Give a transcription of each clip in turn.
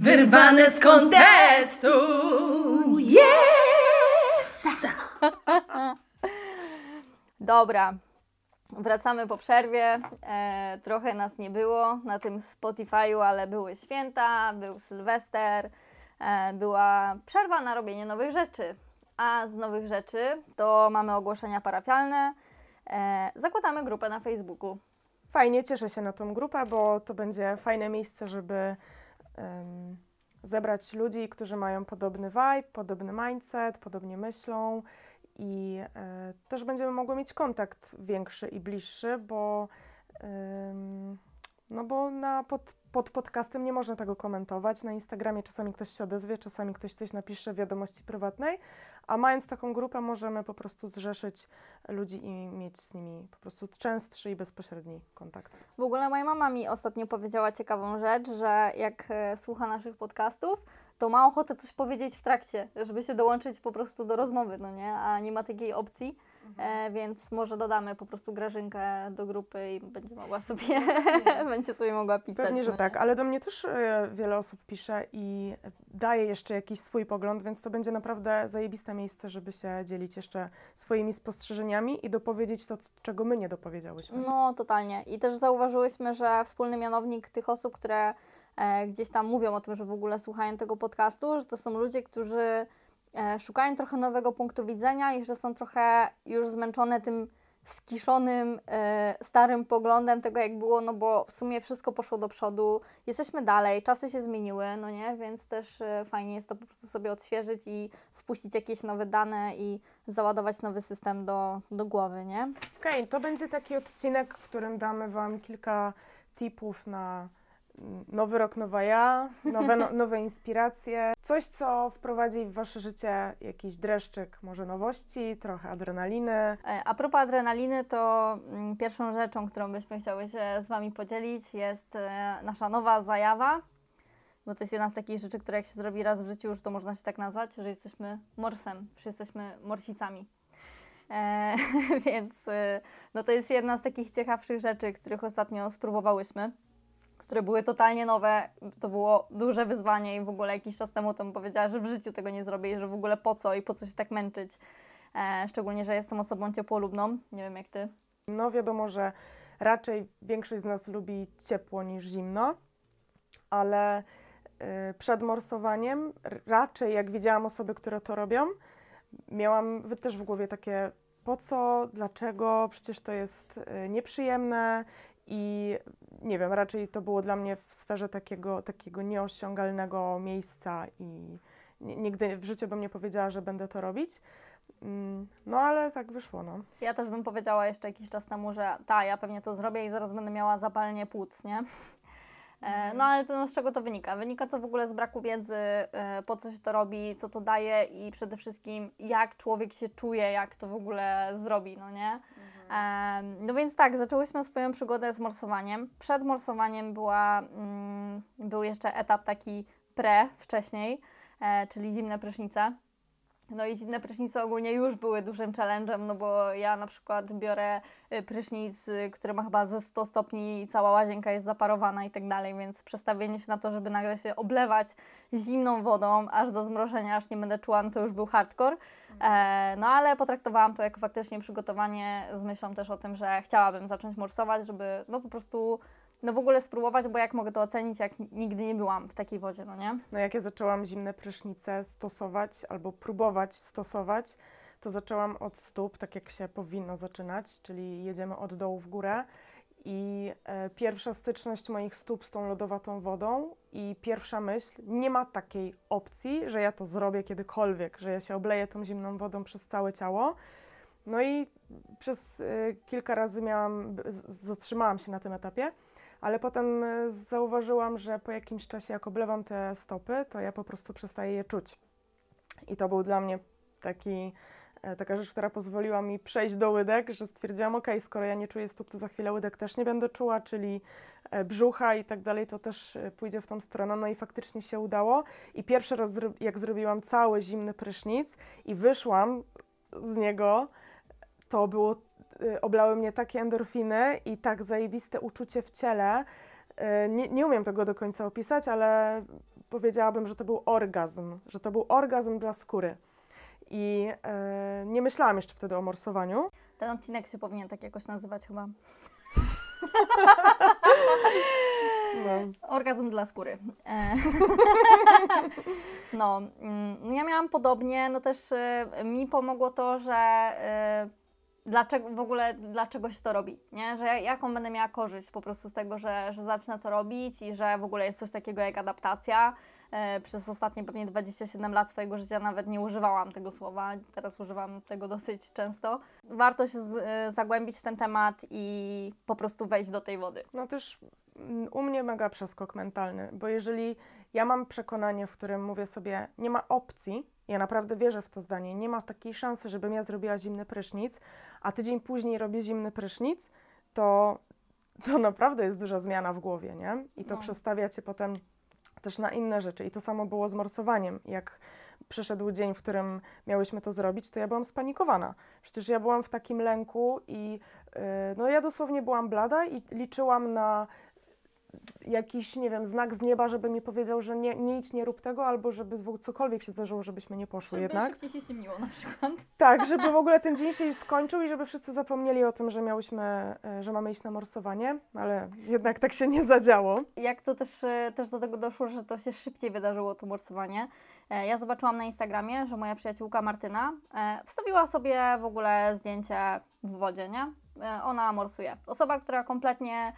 Wyrwane z kontestu! Yes! Dobra, wracamy po przerwie. E, trochę nas nie było na tym Spotify'u, ale były święta, był Sylwester, e, była przerwa na robienie nowych rzeczy. A z nowych rzeczy to mamy ogłoszenia parafialne. E, zakładamy grupę na Facebooku. Fajnie, cieszę się na tą grupę, bo to będzie fajne miejsce, żeby em, zebrać ludzi, którzy mają podobny vibe, podobny mindset, podobnie myślą i e, też będziemy mogły mieć kontakt większy i bliższy, bo, no bo na, pod, pod podcastem nie można tego komentować. Na Instagramie czasami ktoś się odezwie, czasami ktoś coś napisze w wiadomości prywatnej, a mając taką grupę możemy po prostu zrzeszyć ludzi i mieć z nimi po prostu częstszy i bezpośredni kontakt. W ogóle moja mama mi ostatnio powiedziała ciekawą rzecz, że jak e, słucha naszych podcastów, to ma ochotę coś powiedzieć w trakcie, żeby się dołączyć po prostu do rozmowy, no nie? A nie ma takiej opcji, e, więc może dodamy po prostu Grażynkę do grupy i będzie mogła sobie, będzie sobie mogła pisać. Pewnie, że no tak, ale do mnie też e, wiele osób pisze i daje jeszcze jakiś swój pogląd, więc to będzie naprawdę zajebiste miejsce, żeby się dzielić jeszcze swoimi spostrzeżeniami i dopowiedzieć to, czego my nie dopowiedziałyśmy. No, totalnie. I też zauważyłyśmy, że wspólny mianownik tych osób, które e, gdzieś tam mówią o tym, że w ogóle słuchają tego podcastu, że to są ludzie, którzy szukają trochę nowego punktu widzenia że są trochę już zmęczone tym skiszonym, e, starym poglądem tego, jak było, no bo w sumie wszystko poszło do przodu, jesteśmy dalej, czasy się zmieniły, no nie, więc też e, fajnie jest to po prostu sobie odświeżyć i wpuścić jakieś nowe dane i załadować nowy system do, do głowy, nie? Okej, to będzie taki odcinek, w którym damy Wam kilka tipów na nowy rok, nowa ja, nowe, no, nowe inspiracje, coś, co wprowadzi w Wasze życie jakiś dreszczyk, może nowości, trochę adrenaliny. E, A propos adrenaliny, to mm, pierwszą rzeczą, którą byśmy chciały się z Wami podzielić, jest e, nasza nowa zajawa. Bo to jest jedna z takich rzeczy, które jak się zrobi raz w życiu, już to można się tak nazwać, że jesteśmy morsem, że jesteśmy morsicami. E, więc e, no to jest jedna z takich ciekawszych rzeczy, których ostatnio spróbowałyśmy, które były totalnie nowe. To było duże wyzwanie i w ogóle jakiś czas temu to bym powiedziała, że w życiu tego nie zrobię i że w ogóle po co i po co się tak męczyć. E, szczególnie, że jestem osobą ciepłolubną. Nie wiem jak ty. No wiadomo, że raczej większość z nas lubi ciepło niż zimno, ale y, przed morsowaniem raczej jak widziałam osoby, które to robią, miałam też w głowie takie po co, dlaczego, przecież to jest y, nieprzyjemne i nie wiem, raczej to było dla mnie w sferze takiego, takiego nieosiągalnego miejsca i ni- nigdy w życiu bym nie powiedziała, że będę to robić. Mm, No ale tak wyszło, no. Ja też bym powiedziała jeszcze jakiś czas temu, że ta, ja pewnie to zrobię i zaraz będę miała zapalenie płuc, nie? E, No ale to, no, z czego to wynika? Wynika to w ogóle z braku wiedzy, e, po co się to robi, co to daje i przede wszystkim jak człowiek się czuje, jak to w ogóle zrobi, no nie? No więc tak, zaczęłyśmy swoją przygodę z morsowaniem. Przed morsowaniem była, mm, był jeszcze etap taki pre wcześniej, e, czyli zimne prysznice. No i zimne prysznice ogólnie już były dużym challenge'em, no bo ja na przykład biorę y, prysznic, y, który ma chyba ze 100 stopni i cała łazienka jest zaparowana i tak dalej, więc przestawienie się na to, żeby nagle się oblewać zimną wodą aż do zmrożenia, aż nie będę czuła, no to już był hardcore. E, no ale potraktowałam to jako faktycznie przygotowanie z myślą też o tym, że chciałabym zacząć morsować, żeby no po prostu no w ogóle spróbować, bo jak mogę to ocenić, jak nigdy nie byłam w takiej wodzie, no nie? No jak ja zaczęłam zimne prysznice stosować albo próbować stosować, to zaczęłam od stóp, tak jak się powinno zaczynać, czyli jedziemy od dołu w górę. I e, pierwsza styczność moich stóp z tą lodowatą wodą i pierwsza myśl, nie ma takiej opcji, że ja to zrobię kiedykolwiek, że ja się obleję tą zimną wodą przez całe ciało. No i przez e, kilka razy miałam, zatrzymałam się na tym etapie, ale potem e, zauważyłam, że po jakimś czasie, jak oblewam te stopy, to ja po prostu przestaję je czuć. I to był dla mnie taki, e, taka rzecz, która pozwoliła mi przejść do łydek, że stwierdziłam, ok, skoro ja nie czuję stóp, to za chwilę łydek też nie będę czuła, czyli e, brzucha i tak dalej, to też pójdzie w tą stronę. No i faktycznie się udało. I pierwszy raz, jak zrobiłam cały zimny prysznic i wyszłam z niego, to było, oblały mnie takie endorfiny i tak zajebiste uczucie w ciele. Y, Nie, nie umiem tego do końca opisać, ale powiedziałabym, że to był orgazm, że to był orgazm dla skóry. I e, nie myślałam jeszcze wtedy o morsowaniu. Ten odcinek się powinien tak jakoś nazywać chyba. No. Orgazm dla skóry. E, no, mm, no ja miałam podobnie, no też mi pomogło to, że dlaczego w ogóle dlaczego się to robi, nie? Że ja- jaką będę miała korzyść po prostu z tego, że, że zacznę to robić i że w ogóle jest coś takiego jak adaptacja. E, Przez ostatnie pewnie 27 lat swojego życia nawet nie używałam tego słowa, teraz używam tego dosyć często. Warto się z, e, zagłębić w ten temat i po prostu wejść do tej wody. No też mm, u mnie mega przeskok mentalny, bo jeżeli ja mam przekonanie, w którym mówię sobie, nie ma opcji, ja naprawdę wierzę w to zdanie, nie ma takiej szansy, żebym ja zrobiła zimny prysznic, a tydzień później robię zimny prysznic, to, to naprawdę jest duża zmiana w głowie, nie? I to No. przestawia cię potem też na inne rzeczy. I to samo było z morsowaniem. Jak przyszedł dzień, w którym miałyśmy to zrobić, to ja byłam spanikowana. Przecież ja byłam w takim lęku i yy, no ja dosłownie byłam blada i liczyłam na jakiś, nie wiem, znak z nieba, żeby mi powiedział, że nie, nie idź, nie rób tego, albo żeby cokolwiek się zdarzyło, żebyśmy nie poszły jednak. szybciej się na przykład. Tak, żeby w ogóle ten dzień się już skończył i żeby wszyscy zapomnieli o tym, że miałyśmy, e, że mamy iść na morsowanie, ale jednak tak się nie zadziało. Jak to też, e, też do tego doszło, że to się szybciej wydarzyło, to morsowanie. E, Ja zobaczyłam na Instagramie, że moja przyjaciółka Martyna wstawiła sobie w ogóle zdjęcie w wodzie, nie? Ona morsuje. Osoba, która kompletnie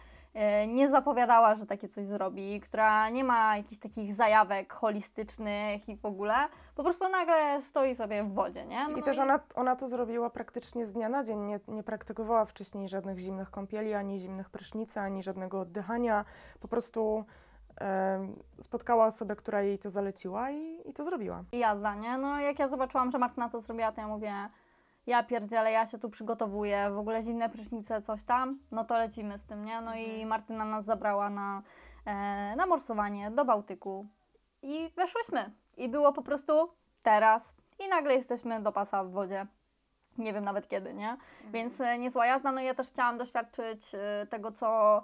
nie zapowiadała, że takie coś zrobi, która nie ma jakichś takich zajawek holistycznych i w ogóle, po prostu nagle stoi sobie w wodzie, nie? No I też ona, ona to zrobiła praktycznie z dnia na dzień, nie, nie praktykowała wcześniej żadnych zimnych kąpieli, ani zimnych prysznicy, ani żadnego oddychania. Po prostu em, spotkała osobę, która jej to zaleciła i, i to zrobiła. I jazda, nie? No jak ja zobaczyłam, że Martyna to zrobiła, to ja mówię, ja pierdzielę, ja się tu przygotowuję, w ogóle zimne prysznice, coś tam, no to lecimy z tym, nie? No i Martyna nas zabrała na, e, na morsowanie do Bałtyku i weszłyśmy. I było po prostu teraz i nagle jesteśmy do pasa w wodzie. Nie wiem nawet kiedy, nie? Więc e, niezła jazda. No ja też chciałam doświadczyć e, tego, co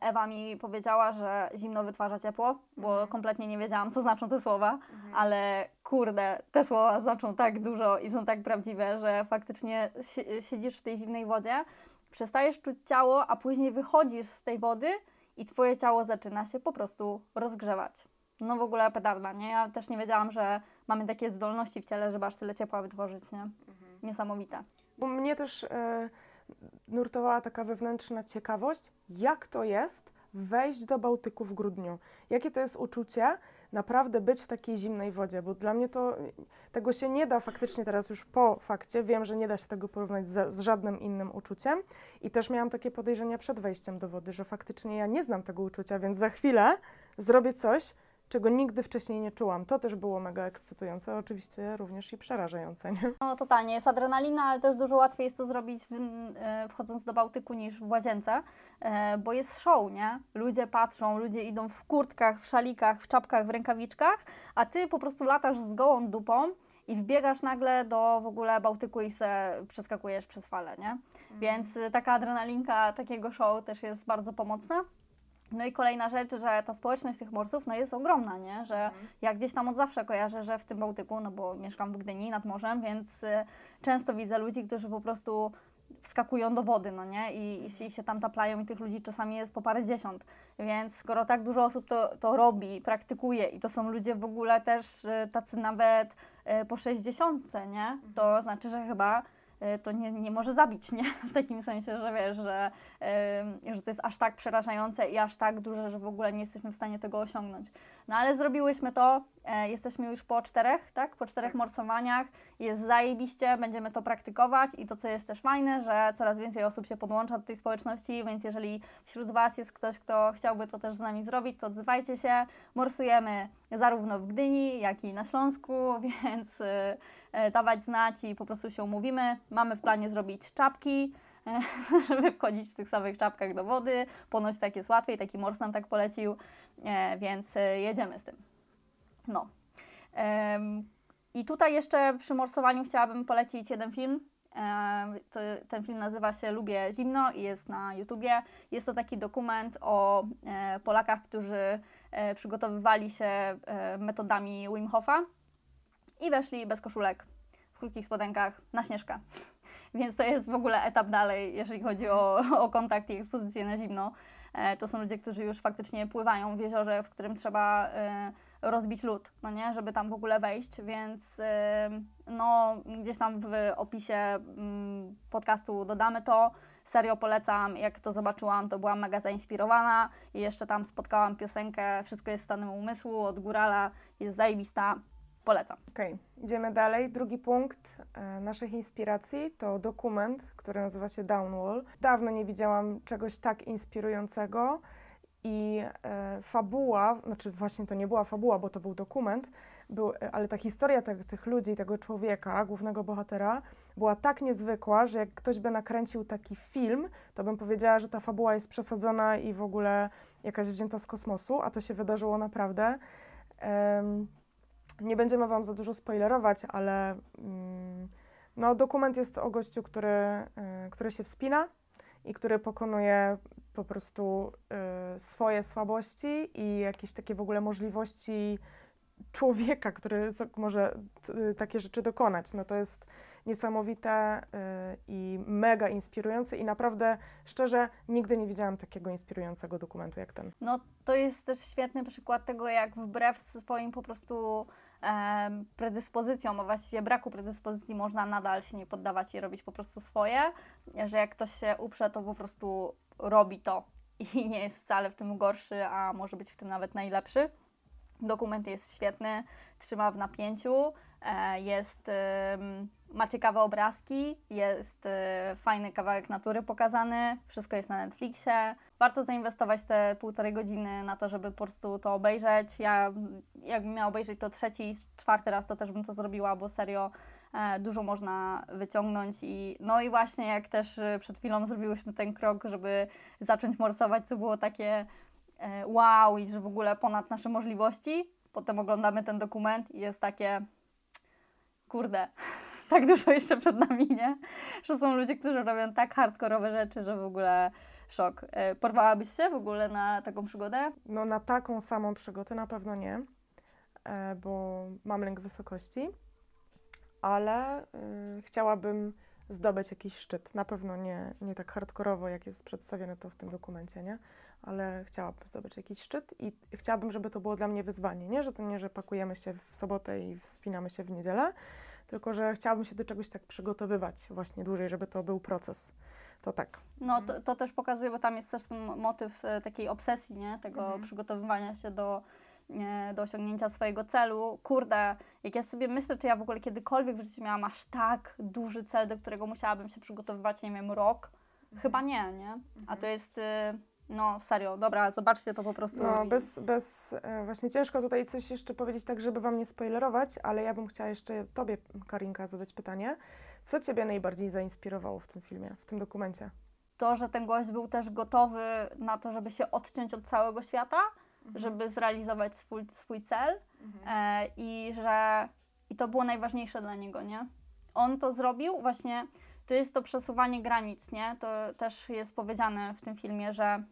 Ewa mi powiedziała, że zimno wytwarza ciepło, bo kompletnie nie wiedziałam, co znaczą te słowa, ale kurde, te słowa znaczą tak dużo i są tak prawdziwe, że faktycznie si- siedzisz w tej zimnej wodzie, przestajesz czuć ciało, a później wychodzisz z tej wody i twoje ciało zaczyna się po prostu rozgrzewać. No w ogóle petarda, nie? Ja też nie wiedziałam, że mamy takie zdolności w ciele, żeby aż tyle ciepła wytworzyć, nie? Niesamowite. Bo mnie też e, nurtowała taka wewnętrzna ciekawość, jak to jest wejść do Bałtyku w grudniu. Jakie to jest uczucie naprawdę być w takiej zimnej wodzie, bo dla mnie to tego się nie da faktycznie teraz już po fakcie. Wiem, że nie da się tego porównać z, z żadnym innym uczuciem i też miałam takie podejrzenia przed wejściem do wody, że faktycznie ja nie znam tego uczucia, więc za chwilę zrobię coś, czego nigdy wcześniej nie czułam. To też było mega ekscytujące, oczywiście również i przerażające, nie? No totalnie, jest adrenalina, ale też dużo łatwiej jest to zrobić w, e, wchodząc do Bałtyku niż w łazience, e, bo jest show, nie? Ludzie patrzą, ludzie idą w kurtkach, w szalikach, w czapkach, w rękawiczkach, a ty po prostu latasz z gołą dupą i wbiegasz nagle do w ogóle Bałtyku i se przeskakujesz przez falę, nie? Więc e, taka adrenalinka takiego show też jest bardzo pomocna. No i kolejna rzecz, że ta społeczność tych morsów no jest ogromna, nie? Że ja gdzieś tam od zawsze kojarzę, że w tym Bałtyku, no bo mieszkam w Gdyni nad morzem, więc y, często widzę ludzi, którzy po prostu wskakują do wody, no nie? I, i się tam taplają i tych ludzi czasami jest po parędziesiąt. Więc skoro tak dużo osób to, to robi, praktykuje i to są ludzie w ogóle też y, tacy nawet y, po sześćdziesiątce, nie? To znaczy, że chyba to nie, nie może zabić, nie? W takim sensie, że wiesz, że, y, że to jest aż tak przerażające i aż tak duże, że w ogóle nie jesteśmy w stanie tego osiągnąć. No ale zrobiłyśmy to, e, jesteśmy już po czterech, tak? Po czterech morsowaniach, jest zajebiście, będziemy to praktykować i to, co jest też fajne, że coraz więcej osób się podłącza do tej społeczności, więc jeżeli wśród Was jest ktoś, kto chciałby to też z nami zrobić, to odzywajcie się. Morsujemy zarówno w Gdyni, jak i na Śląsku, więc e, dawać znać i po prostu się umówimy. Mamy w planie zrobić czapki, e, żeby wchodzić w tych samych czapkach do wody. Ponoć tak jest łatwiej, taki mors nam tak polecił, e, więc e, jedziemy z tym. No. I tutaj jeszcze przy morsowaniu chciałabym polecić jeden film. E, ten film nazywa się Lubię zimno i jest na YouTubie. Jest to taki dokument o e, Polakach, którzy e, przygotowywali się e, metodami Wim Hofa i weszli bez koszulek, w krótkich spodenkach, na śnieżkę. Więc to jest w ogóle etap dalej, jeżeli chodzi o, o kontakt i ekspozycję na zimno. E, To są ludzie, którzy już faktycznie pływają w jeziorze, w którym trzeba e, rozbić lód, no nie, żeby tam w ogóle wejść, więc e, no gdzieś tam w opisie mm, podcastu dodamy to. Serio polecam, jak to zobaczyłam, to byłam mega zainspirowana i jeszcze tam spotkałam piosenkę Wszystko jest stanem umysłu od Górala, jest zajebista, polecam. Okej, idziemy dalej. Drugi punkt e, naszych inspiracji to dokument, który nazywa się Downwall. Dawno nie widziałam czegoś tak inspirującego i e, fabuła, znaczy właśnie to nie była fabuła, bo to był dokument, był, e, ale ta historia tych, tych ludzi, tego człowieka, głównego bohatera, była tak niezwykła, że jak ktoś by nakręcił taki film, to bym powiedziała, że ta fabuła jest przesadzona i w ogóle jakaś wzięta z kosmosu, a to się wydarzyło naprawdę. Nie będziemy Wam za dużo spoilerować, ale mm, no, dokument jest o gościu, który, y, który się wspina i który pokonuje po prostu y, swoje słabości i jakieś takie w ogóle możliwości człowieka, który może y, takie rzeczy dokonać. No to jest niesamowite y, i mega inspirujące i naprawdę, szczerze, nigdy nie widziałam takiego inspirującego dokumentu jak ten. No to jest też świetny przykład tego, jak wbrew swoim po prostu em, predyspozycjom, a właściwie braku predyspozycji można nadal się nie poddawać i robić po prostu swoje, że jak ktoś się uprze, to po prostu robi to i nie jest wcale w tym gorszy, a może być w tym nawet najlepszy. Dokument jest świetny, trzyma w napięciu, e, jest, ma ciekawe obrazki, jest e, fajny kawałek natury pokazany, wszystko jest na Netflixie. Warto zainwestować te półtorej godziny na to, żeby po prostu to obejrzeć. Ja jakbym miała obejrzeć to trzeci czwarty raz, to też bym to zrobiła, bo serio e, dużo można wyciągnąć i no i właśnie jak też e, przed chwilą zrobiłyśmy ten krok, żeby zacząć morsować, co było takie wow i że w ogóle ponad nasze możliwości. Potem oglądamy ten dokument i jest takie kurde, tak dużo jeszcze przed nami, nie? Że są ludzie, którzy robią tak hardkorowe rzeczy, że w ogóle szok. E, Porwałabyś się w ogóle na taką przygodę? No na taką samą przygodę na pewno nie, e, bo mam lęk wysokości, ale y, chciałabym zdobyć jakiś szczyt. Na pewno nie, nie tak hardkorowo, jak jest przedstawione to w tym dokumencie, nie? Ale chciałabym zdobyć jakiś szczyt i chciałabym, żeby to było dla mnie wyzwanie, nie? Że to nie, że pakujemy się w sobotę i wspinamy się w niedzielę, tylko że chciałabym się do czegoś tak przygotowywać właśnie dłużej, żeby to był proces. To tak. No to, to też pokazuje, bo tam jest też ten motyw e, takiej obsesji, nie? Tego Mhm. przygotowywania się do, e, do osiągnięcia swojego celu. Kurde, jak ja sobie myślę, czy ja w ogóle kiedykolwiek w życiu miałam aż tak duży cel, do którego musiałabym się przygotowywać, nie wiem, rok? Chyba nie, nie? A to jest, e, no serio, dobra, zobaczcie to po prostu. No, i- bez, bez, e, właśnie ciężko tutaj coś jeszcze powiedzieć tak, żeby Wam nie spoilerować, ale ja bym chciała jeszcze Tobie, Karinka, zadać pytanie. Co Ciebie najbardziej zainspirowało w tym filmie, w tym dokumencie? to, że ten gość był też gotowy na to, żeby się odciąć od całego świata, żeby zrealizować swój, swój cel e, i że i to było najważniejsze dla niego, nie? On to zrobił właśnie, to jest to przesuwanie granic, nie? To też jest powiedziane w tym filmie, że,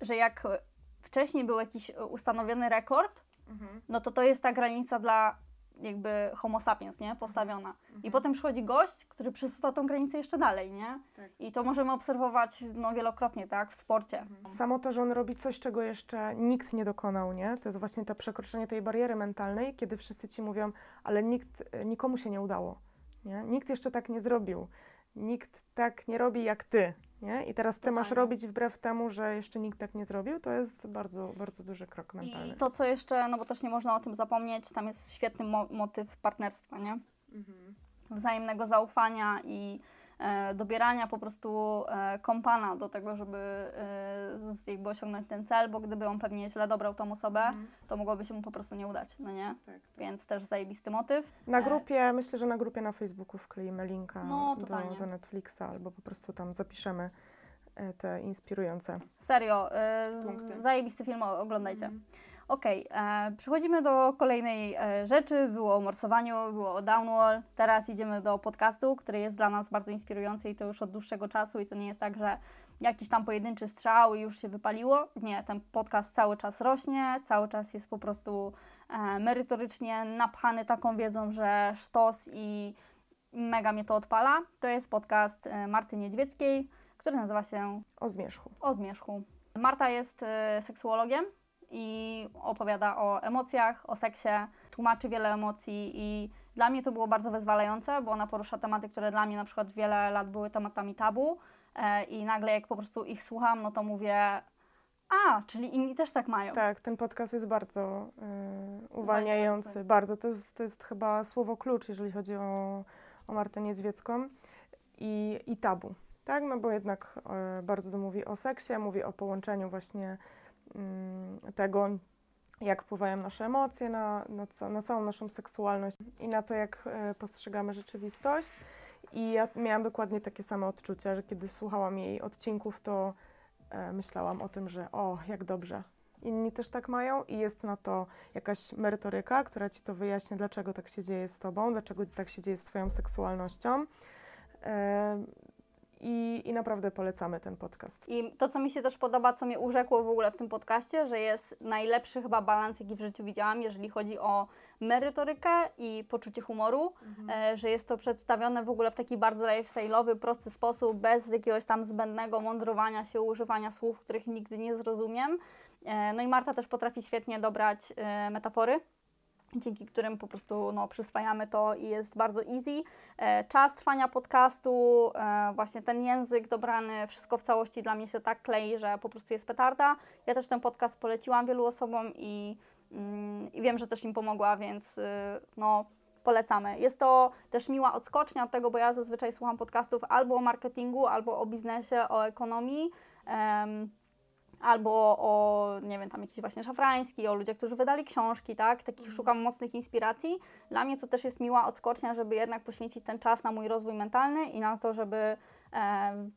że jak wcześniej był jakiś ustanowiony rekord, no to to jest ta granica dla jakby homo sapiens, nie? Postawiona. I potem przychodzi gość, który przesuwa tą granicę jeszcze dalej, nie? Tak. I to możemy obserwować no, wielokrotnie, tak? W sporcie. Samo to, że on robi coś, czego jeszcze nikt nie dokonał, nie? To jest właśnie to przekroczenie tej bariery mentalnej, kiedy wszyscy Ci mówią, ale nikt, e, nikomu się nie udało, nie? Nikt jeszcze tak nie zrobił. Nikt tak nie robi jak Ty, nie? I teraz Ty masz robić wbrew temu, że jeszcze nikt tak nie zrobił, to jest bardzo, bardzo duży krok mentalny. I to, co jeszcze, no bo też nie można o tym zapomnieć, tam jest świetny mo- motyw partnerstwa, nie? Wzajemnego zaufania i dobierania po prostu e, kompana do tego, żeby e, z, jakby osiągnąć ten cel, bo gdyby on pewnie źle dobrał tą osobę, to mogłoby się mu po prostu nie udać, no nie? Tak. Więc też zajebisty motyw. Na E, grupie, myślę, że na grupie na Facebooku wkleimy linka No, do, do Netflixa albo po prostu tam zapiszemy e, te inspirujące. Serio, y, zajebisty film, oglądajcie. Okej, e, przechodzimy do kolejnej e, rzeczy. Było o morsowaniu, było o downwall. Teraz idziemy do podcastu, który jest dla nas bardzo inspirujący i to już od dłuższego czasu. I to nie jest tak, że jakiś tam pojedynczy strzał i już się wypaliło. Nie, ten podcast cały czas rośnie, cały czas jest po prostu e, merytorycznie napchany taką wiedzą, że sztos i mega mnie to odpala. To jest podcast e, Marty Niedźwieckiej, który nazywa się O zmierzchu. o zmierzchu. Marta jest e, seksuologiem i opowiada o emocjach, o seksie, tłumaczy wiele emocji i dla mnie to było bardzo wyzwalające, bo ona porusza tematy, które dla mnie na przykład wiele lat były tematami tabu e, i nagle jak po prostu ich słucham, no to mówię a, czyli inni też tak mają. Tak, ten podcast jest bardzo y, uwalniający. Bardzo. To jest, to jest chyba słowo klucz, jeżeli chodzi o, o Martę Niedźwiecką i, i tabu. Tak, no bo jednak y, bardzo mówi o seksie, mówi o połączeniu właśnie tego, jak wpływają nasze emocje na, na, ca- na całą naszą seksualność i na to, jak e, postrzegamy rzeczywistość. I ja miałam dokładnie takie same odczucia, że kiedy słuchałam jej odcinków, to e, myślałam o tym, że o, jak dobrze. Inni też tak mają i jest na to jakaś merytoryka, która ci to wyjaśnia, dlaczego tak się dzieje z tobą, dlaczego tak się dzieje z twoją seksualnością. I, I naprawdę polecamy ten podcast. I to, co mi się też podoba, co mnie urzekło w ogóle w tym podcaście, że jest najlepszy chyba balans, jaki w życiu widziałam, jeżeli chodzi o merytorykę i poczucie humoru, e, że jest to przedstawione w ogóle w taki bardzo lifestyle'owy, prosty sposób, bez jakiegoś tam zbędnego mądrowania się, używania słów, których nigdy nie zrozumiem. E, no i Marta też potrafi świetnie dobrać e, metafory, dzięki którym po prostu no, przyswajamy to i jest bardzo easy. E, czas trwania podcastu, e, właśnie ten język dobrany, wszystko w całości dla mnie się tak klei, że po prostu jest petarda. Ja też ten podcast poleciłam wielu osobom i, mm, i wiem, że też im pomogła, więc y, no polecamy. Jest to też miła odskocznia od tego, bo ja zazwyczaj słucham podcastów albo o marketingu, albo o biznesie, o ekonomii. em, albo o, nie wiem, tam jakiś właśnie szafrański, o ludziach, którzy wydali książki, tak? Takich szukam mocnych inspiracji. Dla mnie to też jest miła odskocznia, żeby jednak poświęcić ten czas na mój rozwój mentalny i na to, żeby e,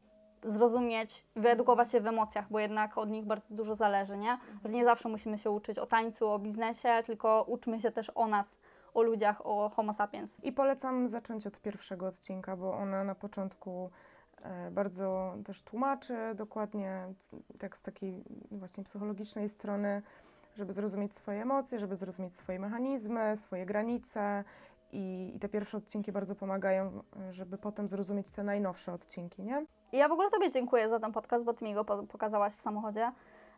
zrozumieć, wyedukować się w emocjach, bo jednak od nich bardzo dużo zależy, nie? Że nie zawsze musimy się uczyć o tańcu, o biznesie, tylko uczmy się też o nas, o ludziach, o homo sapiens. I polecam zacząć od pierwszego odcinka, bo ona na początku bardzo też tłumaczy dokładnie, tak z takiej właśnie psychologicznej strony, żeby zrozumieć swoje emocje, żeby zrozumieć swoje mechanizmy, swoje granice. I, I te pierwsze odcinki bardzo pomagają, e, żeby potem zrozumieć te najnowsze odcinki, nie? Ja w ogóle Tobie dziękuję za ten podcast, bo Ty mi go po- pokazałaś w samochodzie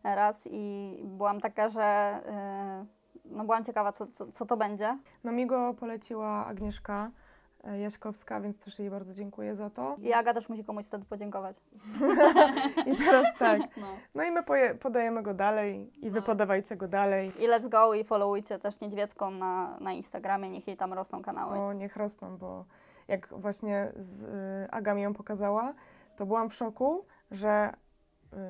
raz i byłam taka, że yy, no byłam ciekawa, co, co, co to będzie. No mi go poleciła Agnieszka e, Jaśkowska, więc też jej bardzo dziękuję za to. I Aga też musi komuś wtedy podziękować. I teraz tak. No. No i my podajemy go dalej i wy No. podawajcie go dalej. I let's go i followujcie też Niedźwiecką na, na Instagramie, niech jej tam rosną kanały. O, niech rosną, bo jak właśnie z, y, Aga mi ją pokazała, to byłam w szoku, że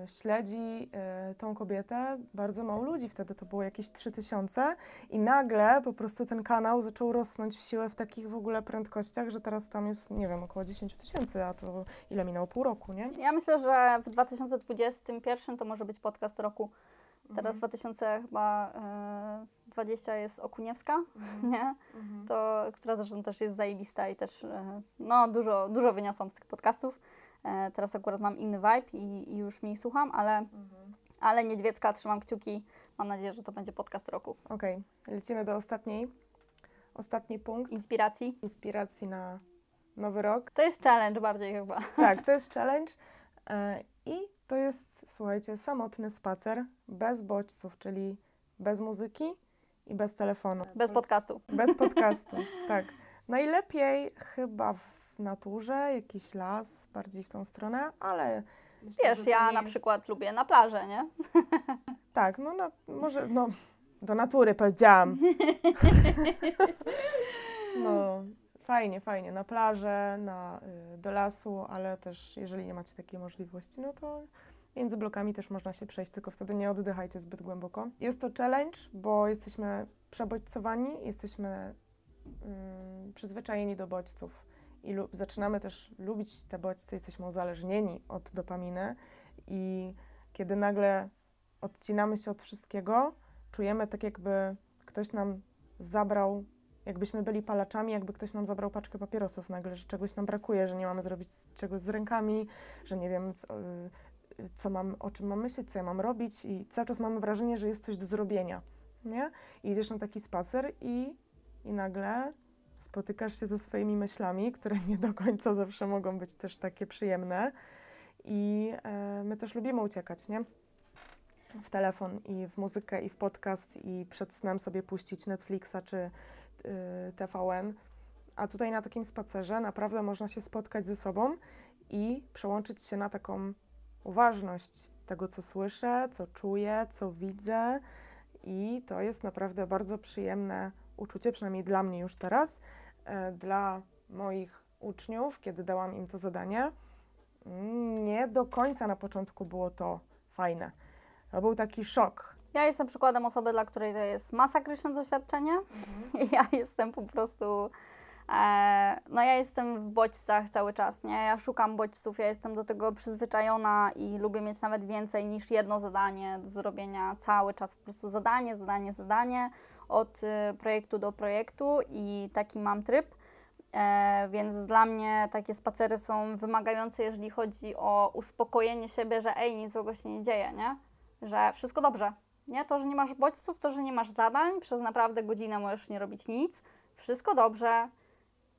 śledzi y, tą kobietę bardzo mało ludzi. Wtedy to było jakieś 3000 i nagle po prostu ten kanał zaczął rosnąć w siłę w takich w ogóle prędkościach, że teraz tam jest, nie wiem, około 10 tysięcy, a to ile minęło? Pół roku, nie? Ja myślę, że w 2021 to może być podcast roku. Teraz Mhm. 2020 jest Okuniewska, nie? Mhm. to, która zresztą też jest zajebista i też no, dużo, dużo wyniosłam z tych podcastów. E, Teraz akurat mam inny vibe i, i już mniej słucham, ale, Mhm. ale Niedźwiecka, trzymam kciuki. Mam nadzieję, że to będzie podcast roku. Okej, lecimy do ostatniej. Ostatni punkt Inspiracji. inspiracji na nowy rok. To jest challenge bardziej chyba. Tak, to jest challenge. E, I to jest, słuchajcie, samotny spacer bez bodźców, czyli bez muzyki i bez telefonu. Bez podcastu. Bez podcastu, tak. Najlepiej chyba w naturze, jakiś las, bardziej w tą stronę, ale. myślę, Wiesz, że to ja nie na jest- przykład lubię na plażę, nie? Tak, no, no może, no, do natury powiedziałam. No, fajnie, fajnie, na plażę, na, y, do lasu, ale też jeżeli nie macie takiej możliwości, no to między blokami też można się przejść, tylko wtedy nie oddychajcie zbyt głęboko. Jest to challenge, bo jesteśmy przebodźcowani, jesteśmy mm, przyzwyczajeni do bodźców i zaczynamy też lubić te bodźce, jesteśmy uzależnieni od dopaminy i kiedy nagle odcinamy się od wszystkiego, czujemy tak jakby ktoś nam zabrał, jakbyśmy byli palaczami, jakby ktoś nam zabrał paczkę papierosów nagle, że czegoś nam brakuje, że nie mamy zrobić czegoś z rękami, że nie wiem, co, y, co mam, o czym mam myśleć, co ja mam robić i cały czas mamy wrażenie, że jest coś do zrobienia, nie? I idziesz na taki spacer i, i nagle spotykasz się ze swoimi myślami, które nie do końca zawsze mogą być też takie przyjemne i e, my też lubimy uciekać, nie? W telefon i w muzykę i w podcast i przed snem sobie puścić Netflixa czy y, TVN. A tutaj na takim spacerze naprawdę można się spotkać ze sobą i przełączyć się na taką uważność tego, co słyszę, co czuję, co widzę. I to jest naprawdę bardzo przyjemne uczucie, przynajmniej dla mnie już teraz. E, Dla moich uczniów, kiedy dałam im to zadanie, nie do końca na początku było to fajne. To był taki szok. Ja jestem przykładem osoby, dla której to jest masakryczne doświadczenie. Ja jestem po prostu. E, no, ja jestem w bodźcach cały czas, nie? Ja szukam bodźców, ja jestem do tego przyzwyczajona i lubię mieć nawet więcej niż jedno zadanie do zrobienia cały czas. Po prostu zadanie, zadanie, zadanie od y, projektu do projektu i taki mam tryb. E, więc dla mnie takie spacery są wymagające, jeżeli chodzi o uspokojenie siebie, że ej, nic złego się nie dzieje, nie? Że wszystko dobrze. Nie? To, że nie masz bodźców, to, że nie masz zadań, przez naprawdę godzinę możesz nie robić nic. Wszystko dobrze,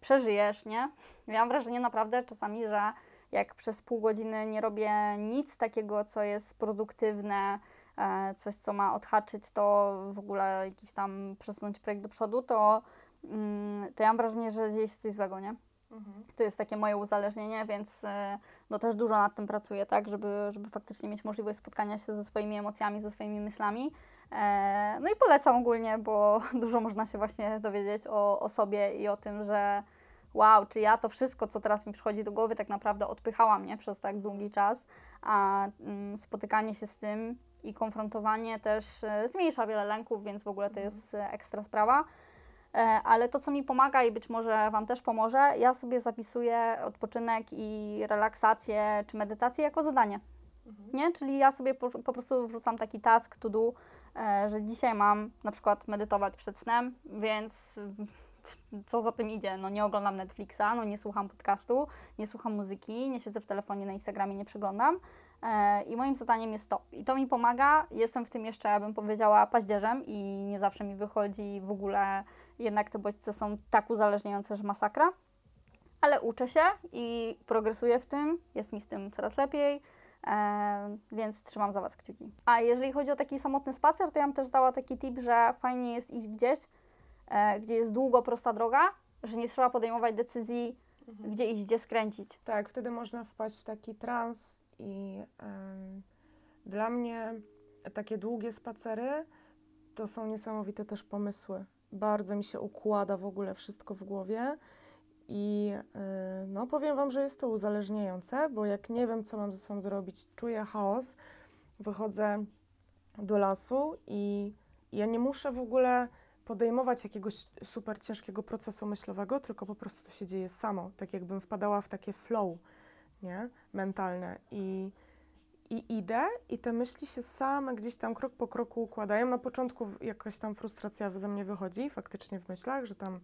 przeżyjesz, nie? Ja mam wrażenie naprawdę czasami, że jak przez pół godziny nie robię nic takiego, co jest produktywne, e, coś, co ma odhaczyć, to w ogóle jakiś tam przesunąć projekt do przodu, to, mm, to ja mam wrażenie, że dzieje się coś złego, nie? To jest takie moje uzależnienie, więc e, no też dużo nad tym pracuję, tak, żeby, żeby faktycznie mieć możliwość spotkania się ze swoimi emocjami, ze swoimi myślami. E, No i polecam ogólnie, bo dużo można się właśnie dowiedzieć o, o sobie i o tym, że wow, czy ja to wszystko, co teraz mi przychodzi do głowy, tak naprawdę odpychałam mnie przez tak długi czas, a mm, spotykanie się z tym i konfrontowanie też e, zmniejsza wiele lęków, więc w ogóle to jest e, ekstra sprawa. Ale to, co mi pomaga i być może Wam też pomoże, ja sobie zapisuję odpoczynek i relaksację czy medytację jako zadanie. Nie? Czyli ja sobie po, po prostu wrzucam taki task to do, e, że dzisiaj mam na przykład medytować przed snem, więc co za tym idzie? No nie oglądam Netflixa, no nie słucham podcastu, nie słucham muzyki, nie siedzę w telefonie na Instagramie, nie przeglądam. E, I moim zadaniem jest to. I to mi pomaga. Jestem w tym jeszcze, bym powiedziała, paździerzem i nie zawsze mi wychodzi w ogóle. Jednak te bodźce są tak uzależniające, że masakra. Ale uczę się i progresuję w tym. Jest mi z tym coraz lepiej. E, więc trzymam za Was kciuki. A jeżeli chodzi o taki samotny spacer, to ja bym też dała taki tip, że fajnie jest iść gdzieś, e, gdzie jest długo, prosta droga, że nie trzeba podejmować decyzji, gdzie iść, gdzie skręcić. Tak, wtedy można wpaść w taki trans i dla mnie takie długie spacery to są niesamowite też pomysły. Bardzo mi się układa w ogóle wszystko w głowie i y, no powiem Wam, że jest to uzależniające, bo jak nie wiem, co mam ze sobą zrobić, czuję chaos, wychodzę do lasu i ja nie muszę w ogóle podejmować jakiegoś super ciężkiego procesu myślowego, tylko po prostu to się dzieje samo, tak jakbym wpadała w takie flow, nie? Mentalne i, i idę i te myśli się same gdzieś tam krok po kroku układają. Na początku jakaś tam frustracja ze mnie wychodzi faktycznie w myślach, że tam,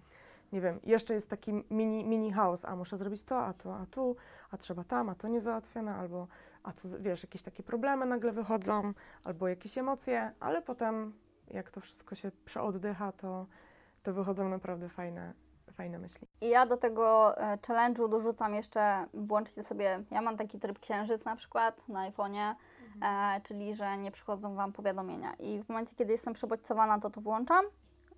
nie wiem, jeszcze jest taki mini, mini chaos, a muszę zrobić to, a to, a tu, a trzeba tam, a to niezałatwione, albo a co, wiesz, jakieś takie problemy nagle wychodzą, albo jakieś emocje, ale potem jak to wszystko się przeoddycha, to, to wychodzą naprawdę fajne, fajne myśli. I ja do tego e, challenge'u dorzucam jeszcze, włączcie sobie, ja mam taki tryb księżyc na przykład na iPhone'ie, e, czyli że nie przychodzą Wam powiadomienia. I w momencie, kiedy jestem przebodźcowana, to to włączam.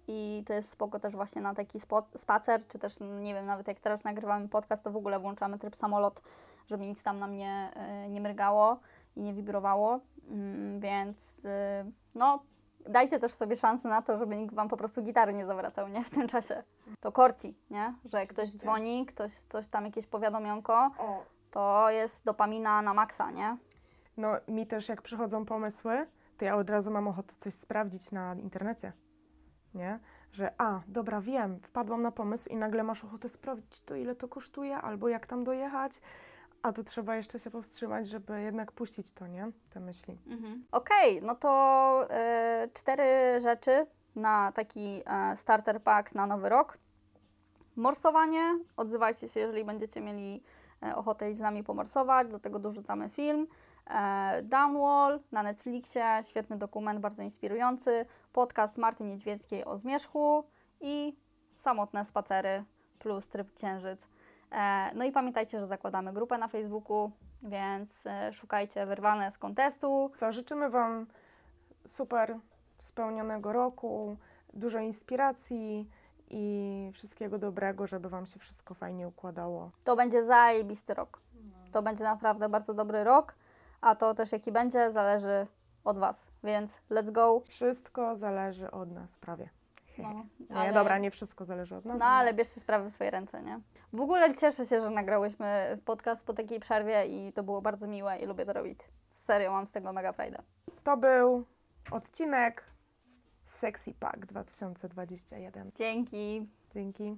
I to jest spoko też właśnie na taki spacer, czy też, no, nie wiem, nawet jak teraz nagrywamy podcast, to w ogóle włączamy tryb samolot, żeby nic tam na mnie e, nie mrygało i nie wibrowało. Mm, więc e, no, dajcie też sobie szansę na to, żeby nikt Wam po prostu gitary nie zawracał, nie? W tym czasie. To korci, nie? Że ktoś dzwoni, ktoś coś tam, jakieś powiadomionko, to jest dopamina na maksa, nie? No, mi też jak przychodzą pomysły, to ja od razu mam ochotę coś sprawdzić na internecie. Nie? Że a, dobra, wiem, wpadłam na pomysł i nagle masz ochotę sprawdzić to, ile to kosztuje, albo jak tam dojechać, A tu trzeba jeszcze się powstrzymać, żeby jednak puścić to, nie? Te myśli. Okej, no to e, cztery rzeczy na taki e, starter pack na nowy rok. Morsowanie. Odzywajcie się, jeżeli będziecie mieli e, ochotę iść z nami pomorsować. Do tego dorzucamy film. E, Downwall na Netflixie. Świetny dokument, bardzo inspirujący. Podcast Marty Niedźwieckiej o zmierzchu. I samotne spacery plus tryb księżyc. E, no i pamiętajcie, że zakładamy grupę na Facebooku, więc e, szukajcie wyrwane z kontestu. Co, życzymy Wam super spełnionego roku, dużo inspiracji i wszystkiego dobrego, żeby Wam się wszystko fajnie układało. To będzie zajebisty rok. To będzie naprawdę bardzo dobry rok, a to też jaki będzie zależy od Was, więc let's go. Wszystko zależy od nas prawie. No, Nie, dobra, nie wszystko zależy od nas. No ale bierzcie sprawy w swoje ręce, nie? W ogóle cieszę się, że nagrałyśmy podcast po takiej przerwie i to było bardzo miłe i lubię to robić. Serio, mam z tego mega frajdę. To był odcinek Sexy Pack 2021. Dzięki. Dzięki.